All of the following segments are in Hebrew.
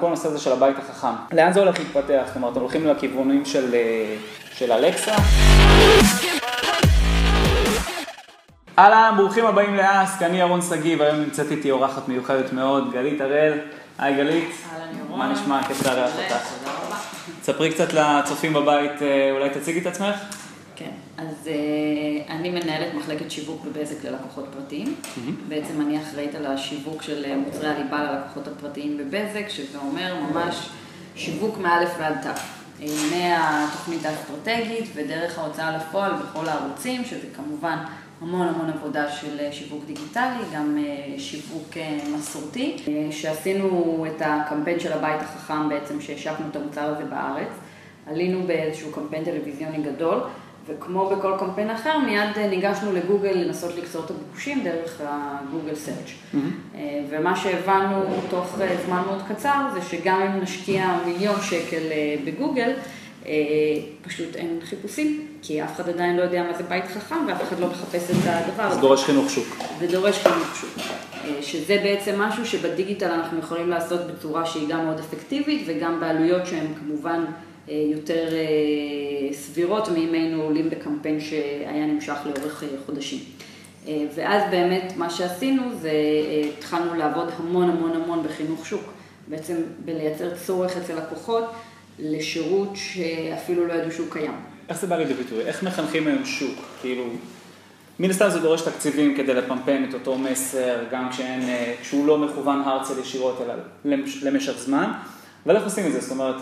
כל הנושא הזה של הבית החכם, לאן זה הולך להתפתח? זאת אומרת, הולכים לכיוונים של, של אלקסה? אהלן, ברוכים הבאים לאסק, אני ירון שגיב, היום נמצאת איתי אורחת מיוחדת מאוד, גלית הראל. היי גלית. אהלן ירון. מה נשמע? כיף לארח אותך. תודה רבה. ספרי קצת לצופים בבית, אה, אולי תציגי את עצמך? אז אה, אני מנהלת מחלקת שיווק בבזק ללקוחות פרטיים. בעצם אני אחראית על השיווק של אה, מוצרי הליבה ללקוחות הפרטיים בבזק, שזה אומר ממש שיווק מאלף ועד תו. מהתוכנית האסטרטגית ודרך ההוצאה לפועל בכל הערוצים, שזה כמובן המון המון עבודה של שיווק דיגיטלי, גם אה, שיווק אה, מסורתי, אה, שעשינו את הקמפיין של הבית החכם בעצם, שהשקנו את המוצר הזה בארץ. עלינו באיזשהו קמפיין טלוויזיוני גדול, וכמו בכל קמפיין אחר, מיד ניגשנו לגוגל לנסות לקצור את הביקושים דרך הגוגל סרצ'. Mm-hmm. ומה שהבנו תוך זמן מאוד קצר, זה שגם אם נשקיע מיליון שקל בגוגל, פשוט אין חיפושים, כי אף אחד עדיין לא יודע מה זה בית חכם ואף אחד לא מחפש את הדבר הזה. זה דורש חינוך שוק. זה דורש חינוך שוק. שזה בעצם משהו שבדיגיטל אנחנו יכולים לעשות בצורה שהיא גם מאוד אפקטיבית וגם בעלויות שהן כמובן יותר סבירות מאם היינו עולים בקמפיין שהיה נמשך לאורך חודשים. ואז באמת מה שעשינו זה התחלנו לעבוד המון המון המון בחינוך שוק, בעצם בלייצר צורך אצל לקוחות. לשירות שאפילו לא ידעו שהוא קיים. איך זה בא לידי ביטוי? איך מחנכים היום שוק? כאילו, מן הסתם זה דורש תקציבים כדי לפמפם את אותו מסר, גם כשאין, כשהוא לא מכוון הרצל ישירות, אלא למשך זמן. אבל איך עושים את זה? זאת אומרת,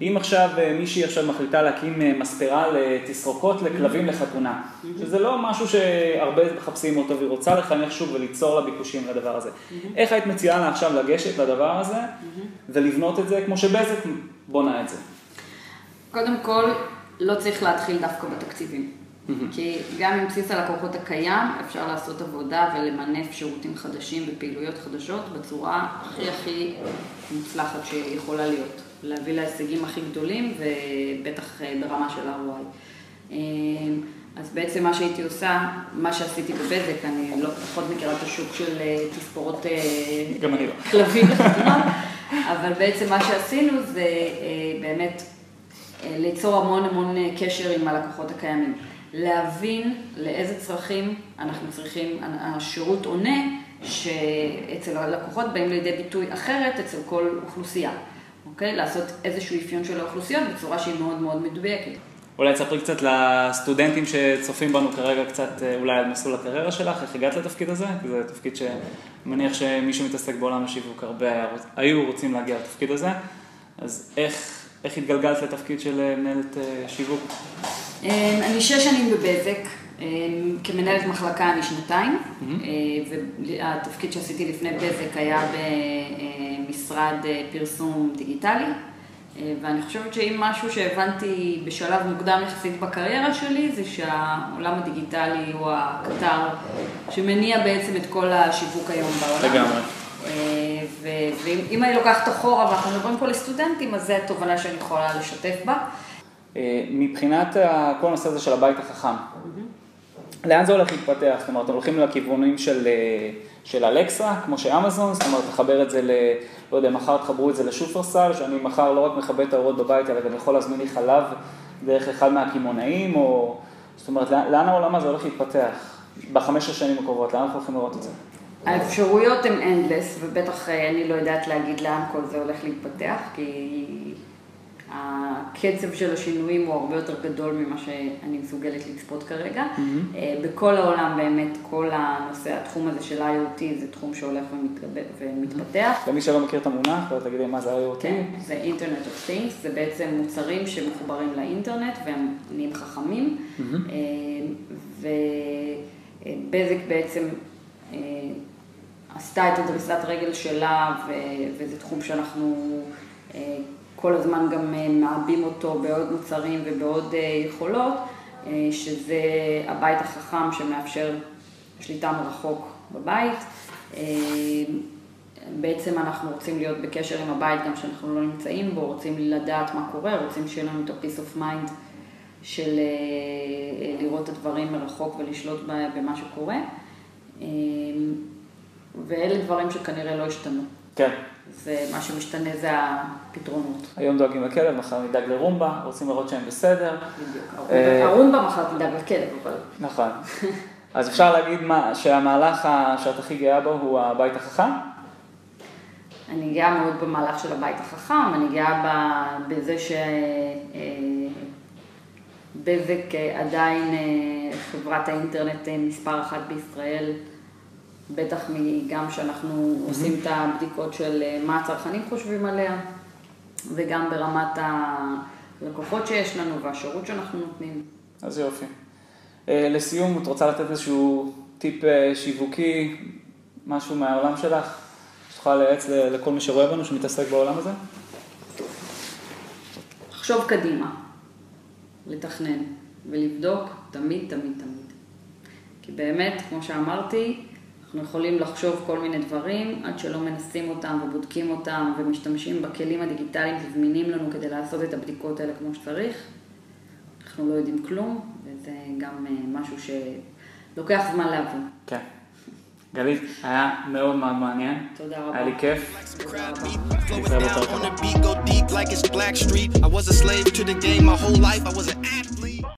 אם עכשיו מישהי עכשיו מחליטה להקים מספרה לתסרוקות לכלבים לחתונה, שזה לא משהו שהרבה מחפשים אותו והיא רוצה לחנך שוק וליצור לה ביקושים לדבר הזה. איך היית מציעה לה עכשיו לגשת לדבר הזה ולבנות את זה כמו שבזק בונה את זה? קודם כל, לא צריך להתחיל דווקא בתקציבים. כי גם עם בסיס הלקוחות הקיים, אפשר לעשות עבודה ולמנף שירותים חדשים ופעילויות חדשות בצורה הכי הכי מוצלחת שיכולה להיות. להביא להישגים הכי גדולים ובטח ברמה של ROI. אז בעצם מה שהייתי עושה, מה שעשיתי בבזק, אני לא פחות מכירה את השוק של תספורות כלבים לחתונות, אבל בעצם מה שעשינו זה באמת ליצור המון המון קשר עם הלקוחות הקיימים. להבין לאיזה צרכים אנחנו צריכים, השירות עונה, שאצל הלקוחות באים לידי ביטוי אחרת אצל כל אוכלוסייה. אוקיי? לעשות איזשהו אפיון של האוכלוסיות בצורה שהיא מאוד מאוד מדויקת. אולי תספרי קצת לסטודנטים שצופים בנו כרגע קצת אולי על מסלול הקריירה שלך, איך הגעת לתפקיד הזה? כי זה תפקיד שמניח שמי שמתעסק בעולם השיווק הרבה היו רוצים להגיע לתפקיד הזה, אז איך, איך התגלגלת לתפקיד של מנהלת שיווק? אני שש שנים בבזק, כמנהלת מחלקה אני שנתיים, והתפקיד שעשיתי לפני בזק היה במשרד פרסום דיגיטלי, ואני חושבת שאם משהו שהבנתי בשלב מוקדם יחסית בקריירה שלי, זה שהעולם הדיגיטלי הוא הקטר שמניע בעצם את כל השיווק היום בעולם. לגמרי. ואם אני לוקחת אחורה, ואנחנו מדברים פה לסטודנטים, אז זו התובנה שאני יכולה לשתף בה. מבחינת כל הנושא הזה של הבית החכם, לאן זה הולך להתפתח? זאת אומרת, הולכים לכיוונים של, של אלקסה, כמו שאמזון, זאת אומרת, לחבר את זה ל... לא יודע, מחר תחברו את זה לשופרסל, שאני מחר לא רק מכבה את האורות בבית, אלא גם יכול להזמין לי חלב דרך אחד מהקימונאים, או... זאת אומרת, לאן העולם הזה הולך להתפתח בחמש השנים הקרובות? לאן אנחנו הולכים לראות את זה? האפשרויות הן endless, ובטח אני לא יודעת להגיד לאן כל זה הולך להתפתח, כי הקצב של השינויים הוא הרבה יותר גדול ממה שאני מסוגלת לצפות כרגע. Mm-hmm. בכל העולם באמת, כל הנושא, התחום הזה של IoT זה תחום שהולך ומתפתח. למי שלא מכיר את המונח, לא תגידי מה זה IoT. כן, זה Internet of Things, זה בעצם מוצרים שמחוברים לאינטרנט והם נהיים חכמים. Mm-hmm. ובזק בעצם עשתה את הדריסת רגל שלה, וזה תחום שאנחנו... כל הזמן גם מעבים אותו בעוד מוצרים ובעוד יכולות, שזה הבית החכם שמאפשר שליטה מרחוק בבית. בעצם אנחנו רוצים להיות בקשר עם הבית גם כשאנחנו לא נמצאים בו, רוצים לדעת מה קורה, רוצים שיהיה לנו את ה-peace of mind של לראות את הדברים מרחוק ולשלוט במה שקורה. ואלה דברים שכנראה לא השתנו. כן, ומה שמשתנה זה הפתרונות. היום דואגים לכלב, מחר נדאג לרומבה, רוצים לראות שהם בסדר. בדיוק. אה, הרומבה מחר תדאג לכלב, אבל... נכון. אז אפשר להגיד מה, שהמהלך שאת הכי גאה בו הוא הבית החכם? אני גאה מאוד במהלך של הבית החכם, אני גאה בזה שבזק עדיין אה, חברת האינטרנט אה, מספר אחת בישראל, בטח גם שאנחנו עושים את הבדיקות של אה, מה הצרכנים חושבים עליה, וגם ברמת הלקוחות שיש לנו והשירות שאנחנו נותנים. אז יופי. אה, לסיום, את רוצה לתת איזשהו טיפ אה, שיווקי, משהו מהעולם שלך, שתוכל לייעץ לכל מי שרואה בנו, שמתעסק בעולם הזה? לחשוב קדימה, לתכנן ולבדוק תמיד, תמיד, תמיד. כי באמת, כמו שאמרתי, אנחנו יכולים לחשוב כל מיני דברים עד שלא מנסים אותם ובודקים אותם ומשתמשים בכלים הדיגיטליים שזמינים לנו כדי לעשות את הבדיקות האלה כמו שצריך. אנחנו לא יודעים כלום, וזה גם אה, משהו שלוקח זמן להבין. כן. גלית, היה מאוד מאוד מעניין. תודה רבה. היה לי כיף. תודה רבה.